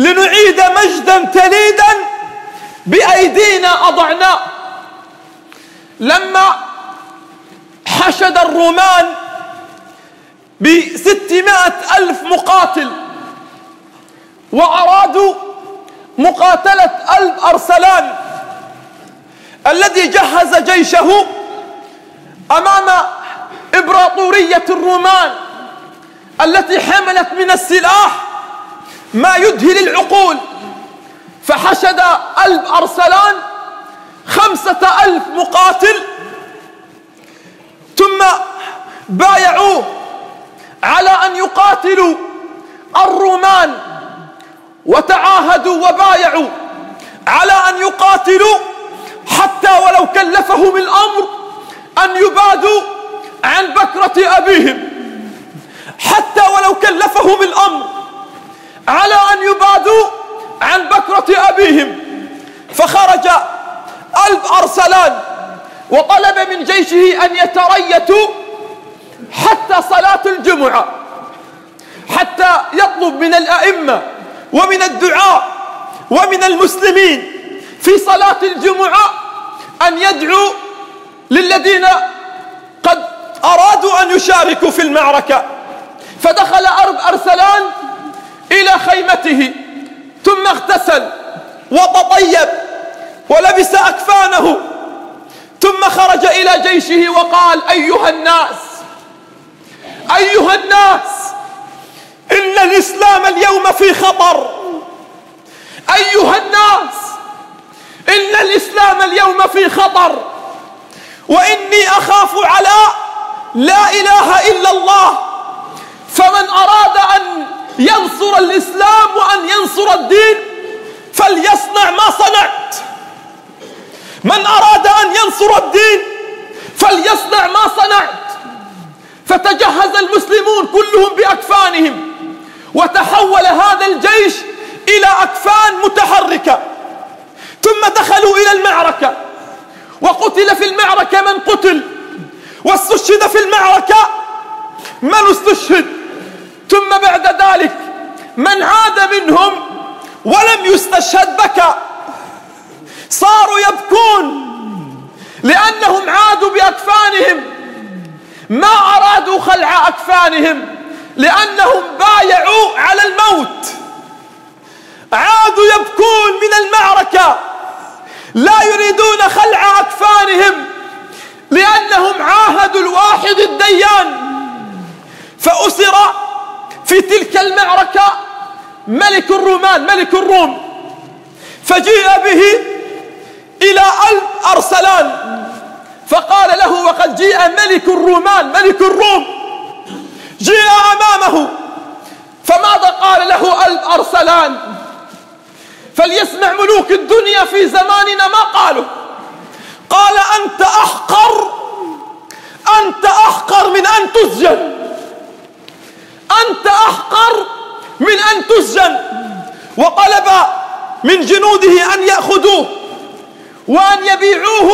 لنعيد مجدا تليدا بأيدينا أضعناه لما حشد الرومان بستمائة ألف مقاتل وأرادوا مقاتلة ألف أرسلان الذي جهز جيشه أمام إمبراطورية الرومان التي حملت من السلاح ما يدهل العقول. فحشد ألف أرسلان خمسة ألف مقاتل ثم بايعوه على أن يقاتلوا الرومان وتعاهدوا وبايعوا على أن يقاتلوا حتى ولو كلفهم الأمر أن يبادوا عن بكرة أبيهم حتى ولو كلفهم الأمر. على أن يبادوا عن بكرة أبيهم. فخرج ألف أرسلان وطلب من جيشه أن يتريتوا حتى صلاة الجمعة حتى يطلب من الأئمة ومن الدعاء ومن المسلمين في صلاة الجمعة أن يدعوا للذين قد أرادوا أن يشاركوا في المعركة. فدخل أرب أرسلان إلى خيمته ثم اغتسل وتطيب ولبس أكفانه ثم خرج إلى جيشه وقال أيها الناس أيها الناس إن الإسلام اليوم في خطر. أيها الناس إن الإسلام اليوم في خطر. وإني أخاف على لا إله إلا الله فمن أراد أن ينصر الإسلام وأن ينصر الدين فليصنع ما صنعت. من أراد أن ينصر الدين فليصنع ما صنعت. فتجهز المسلمون كلهم بأكفانهم وتحول هذا الجيش إلى أكفان متحركة. ثم دخلوا إلى المعركة وقتل في المعركة من قتل واستشهد في المعركة من استشهد. ثم بعد ذلك من عاد منهم ولم يستشهد بكى صاروا يبكون لأنهم عادوا بأكفانهم. ما أرادوا خلع أكفانهم لأنهم بايعوا على الموت. عادوا يبكون من المعركة. لا يريدون خلع أكفانهم لأنهم عاهدوا الواحد الديان. فأسر في تلك المعركة ملك الرومان ملك الروم. فجيء به إلى ألف أرسلان. فقال له وقد جيء ملك الرومان ملك الروم. جيء أمامه. فماذا قال له ألف أرسلان؟ فليسمع ملوك الدنيا في زماننا ما قالوا. قال أنت أحقر أنت أحقر من أن تسجن. أنت أحقر من أن تسجن. وطلب من جنوده أن يأخذوه وأن يبيعوه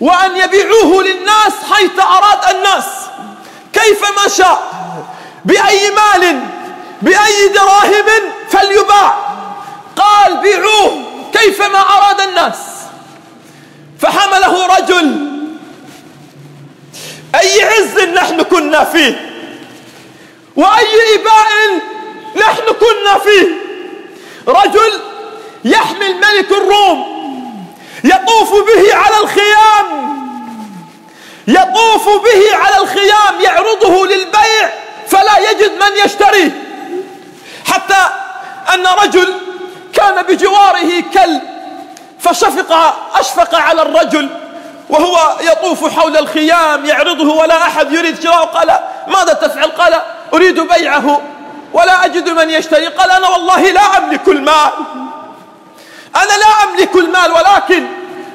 وأن يبيعوه للناس حيث أراد الناس. كيفما شاء بأي مال بأي دراهم فليباع. قال بيعوه كيفما أراد الناس. فحمله رجل. أي عز نحن كنا فيه؟ وأي إباء نحن كنا فيه. رجل يحمل ملك الروم يطوف به على الخيام يطوف به على الخيام يعرضه للبيع فلا يجد من يشتريه. حتى أن رجل كان بجواره كلب فشفق أشفق على الرجل وهو يطوف حول الخيام يعرضه ولا أحد يريد شراءه. قال ماذا تفعل؟ قال أريد بيعه ولا أجد من يشتري. قال أنا والله لا أملك المال. أنا لا أملك المال ولكن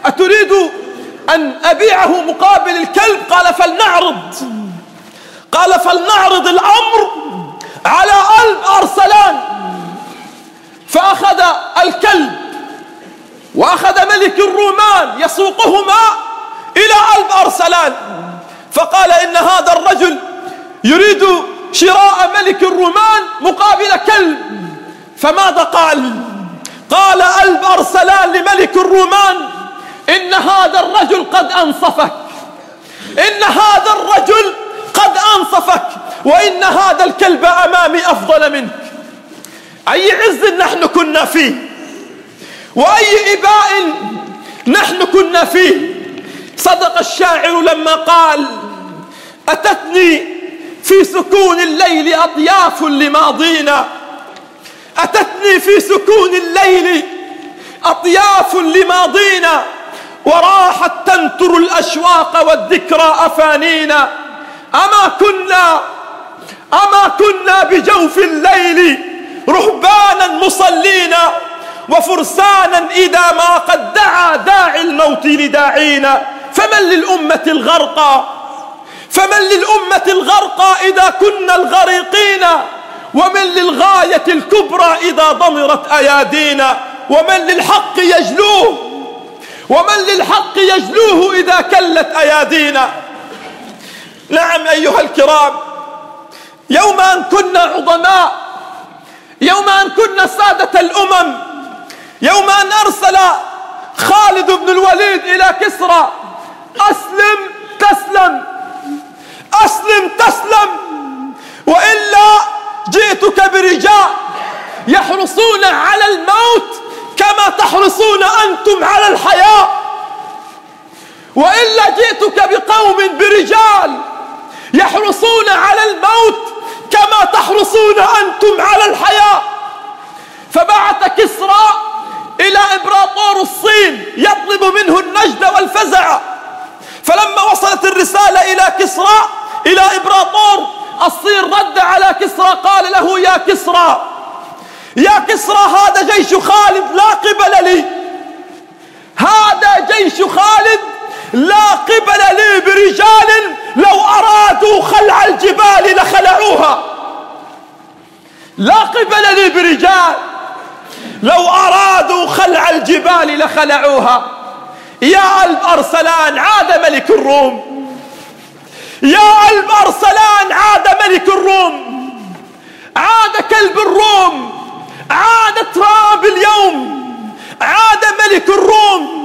أتريد أن أبيعه مقابل الكلب؟ قال فلنعرض. قال فلنعرض الأمر على ألف أرسلان. فأخذ الكلب وأخذ ملك الرومان يسوقهما إلى ألف أرسلان. فقال إن هذا الرجل يريد شراء ملك الرومان مقابل كلب. فماذا قال؟ قال ألب أرسلان لملك الرومان إن هذا الرجل قد أنصفك. إن هذا الرجل قد أنصفك وإن هذا الكلب أمامي أفضل منك. أي عز نحن كنا فيه؟ وأي إباء نحن كنا فيه؟ صدق الشاعر لما قال أتتني في سكون الليل أضياف لماضينا. أتتني في سكون الليل أطياف لماضينا. وراحت تنتر الأشواق والذكرى أفانينا. أما كنا أما كنا بجوف الليل رهبانا مصلينا. وفرسانا إذا ما قد دعا داعي الموت لداعينا. فمن للأمة الغرقى؟ فمن للأمة الغرقى إذا كنا الغريقين؟ ومن للغاية الكبرى إذا ضمرت أيادينا؟ ومن للحق يجلوه؟ ومن للحق يجلوه إذا كلت أيادينا؟ نعم أيها الكرام يوم أن كنا عظماء يوم أن كنا سادة الأمم يوم أن أرسل خالد بن الوليد إلى كسرى أسلم تسلم. أسلم تسلم. وإلا جئتك برجال يحرصون على الموت كما تحرصون أنتم على الحياة. وإلا جئتك بقوم برجال يحرصون على الموت كما تحرصون أنتم على الحياة. فبعث كسرى إلى إمبراطور الصين يطلب منه النجد والفزع. كسرى إلى إمبراطور الصين رد على كسرى قال له يا كسرى يا كسرى هذا جيش خالد لا قبل لي. هذا جيش خالد لا قبل لي برجال لو أرادوا خلع الجبال لخلعوها. لا قبل لي برجال لو أرادوا خلع الجبال لخلعوها. يا ألب أرسلان عاد ملك الروم. يا ألب أرسلان عاد ملك الروم. عاد كلب الروم. عاد تراب اليوم. عاد ملك الروم.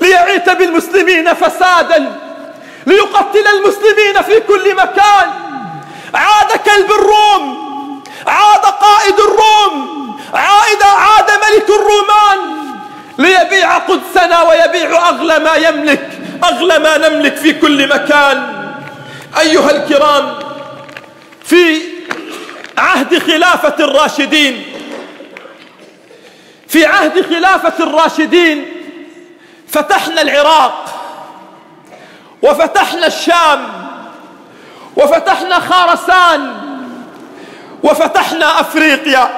ليعيث بالمسلمين فسادا. ليقتل المسلمين في كل مكان. عاد كلب الروم. عاد قائد الروم. عائد عاد ملك الرومان. ليبيع قدسنا ويبيع أغلى ما يملك. أغلى ما نملك في كل مكان. أيها الكرام في عهد خلافة الراشدين في عهد خلافة الراشدين فتحنا العراق وفتحنا الشام وفتحنا خارسان وفتحنا أفريقيا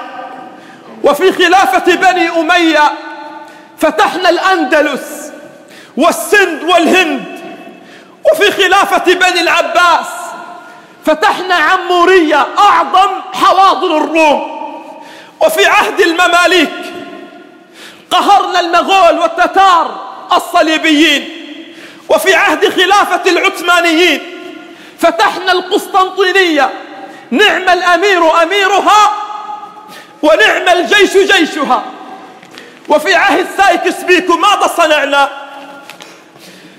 وفي خلافة بني أمية فتحنا الأندلس والسند والهند. وفي خلافة بني العباس فتحنا عمورية أعظم حواضن الروم. وفي عهد المماليك قهرنا المغول والتتار الصليبيين. وفي عهد خلافة العثمانيين فتحنا القسطنطينية. نعم الأمير أميرها ونعم الجيش جيشها. وفي عهد سايكس بيكو ماذا صنعنا؟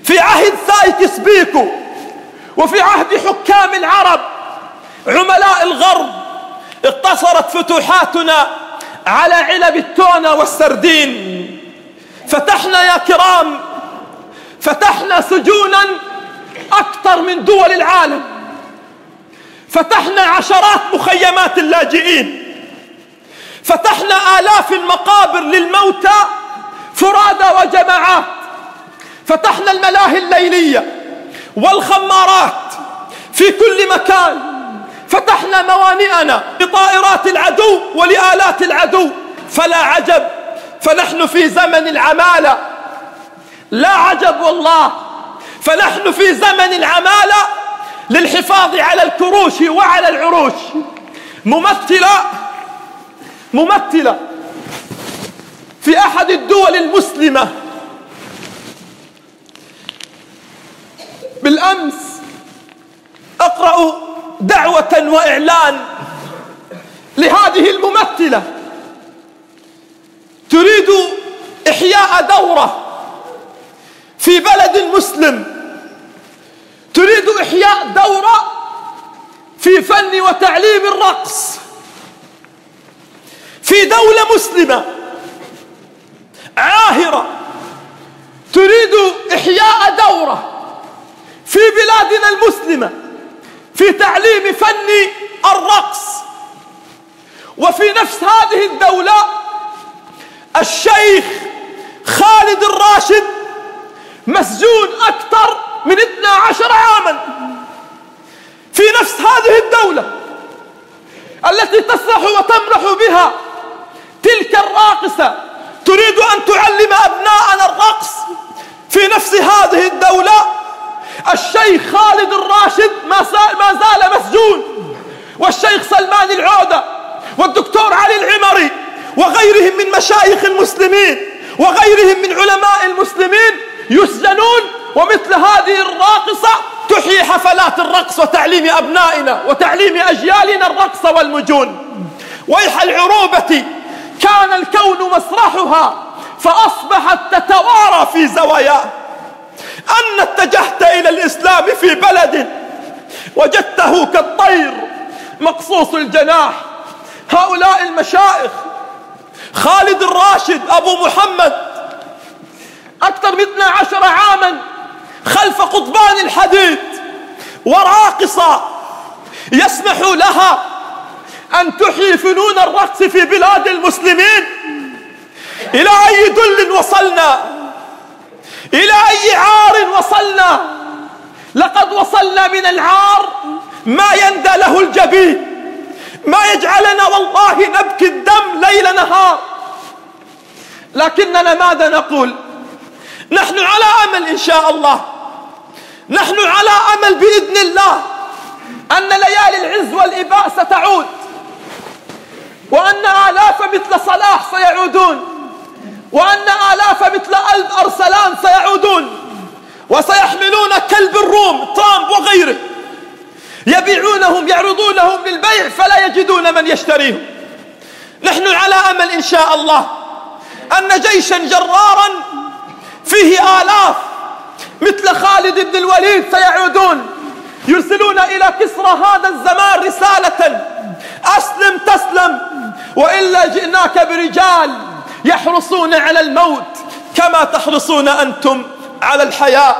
في عهد سايكس بيكو وفي عهد حكام العرب عملاء الغرب اقتصرت فتوحاتنا على علب التونة والسردين. فتحنا يا كرام فتحنا سجونا أكثر من دول العالم. فتحنا عشرات مخيمات اللاجئين. فتحنا آلاف المقابر للموتى فتحنا الملاهي الليلية والخمارات في كل مكان. فتحنا موانئنا لطائرات العدو ولآلات العدو. فلا عجب فنحن في زمن العمالة. لا عجب والله فنحن في زمن العمالة للحفاظ على الكروش وعلى العروش. ممثلة ممثلة في أحد الدول المسلمة. بالأمس أقرأ دعوة وإعلان لهذه الممثلة. إحياء دورة في بلد مسلم. تريد إحياء دورة في فن وتعليم الرقص في دولة مسلمة. عاهرة. تريد إحياء دورة في بلادنا المسلمة في تعليم فن الرقص وفي نفس هذه الدولة الشيخ خالد الراشد مسجون أكثر من 12 عاما. في نفس هذه الدولة التي تسرح وتمرح بها تلك الراقصة تريد أن تعلم أبناءنا الرقص في نفس هذه الدولة الشيخ خالد الراشد ما زال مسجون. والشيخ سلمان العودة والدكتور علي العمري وغيرهم من مشايخ المسلمين وغيرهم من علماء المسلمين يسجنون ومثل هذه الراقصة تحيي حفلات الرقص وتعليم أبنائنا وتعليم أجيالنا الرقص والمجون. ويح العروبة كان الكون مسرحها فأصبحت تتوارى في زواياه. أن اتجهت إلى الإسلام في بلد وجدته كالطير مقصوص الجناح. هؤلاء المشائخ خالد الراشد أبو محمد أكثر من 12 عاما خلف قضبان الحديد وراقصة يسمح لها أن تحيي فنون الرقص في بلاد المسلمين. إلى أي دل وصلنا؟ إلى أي عار وصلنا؟ لقد وصلنا من العار ما يندى له الجبين ما يجعلنا والله نبكي الدم ليل نهار. لكننا ماذا نقول؟ نحن على أمل إن شاء الله. نحن على أمل بإذن الله أن ليالي العز والإباء ستعود وأن آلاف مثل صلاح سيعودون وأن آلاف مثل ألف أرسلان سيعودون. وسيحملون كلب الروم ترامب وغيره. يبيعونهم يعرضونهم للبيع فلا يجدون من يشتريهم. نحن على أمل إن شاء الله أن جيشا جرارا فيه آلاف مثل خالد بن الوليد سيعودون. يرسلون إلى كسرى هذا الزمان رسالة. أسلم تسلم وإلا جئناك برجال يحرصون على الموت كما تحرصون أنتم. على الحياة.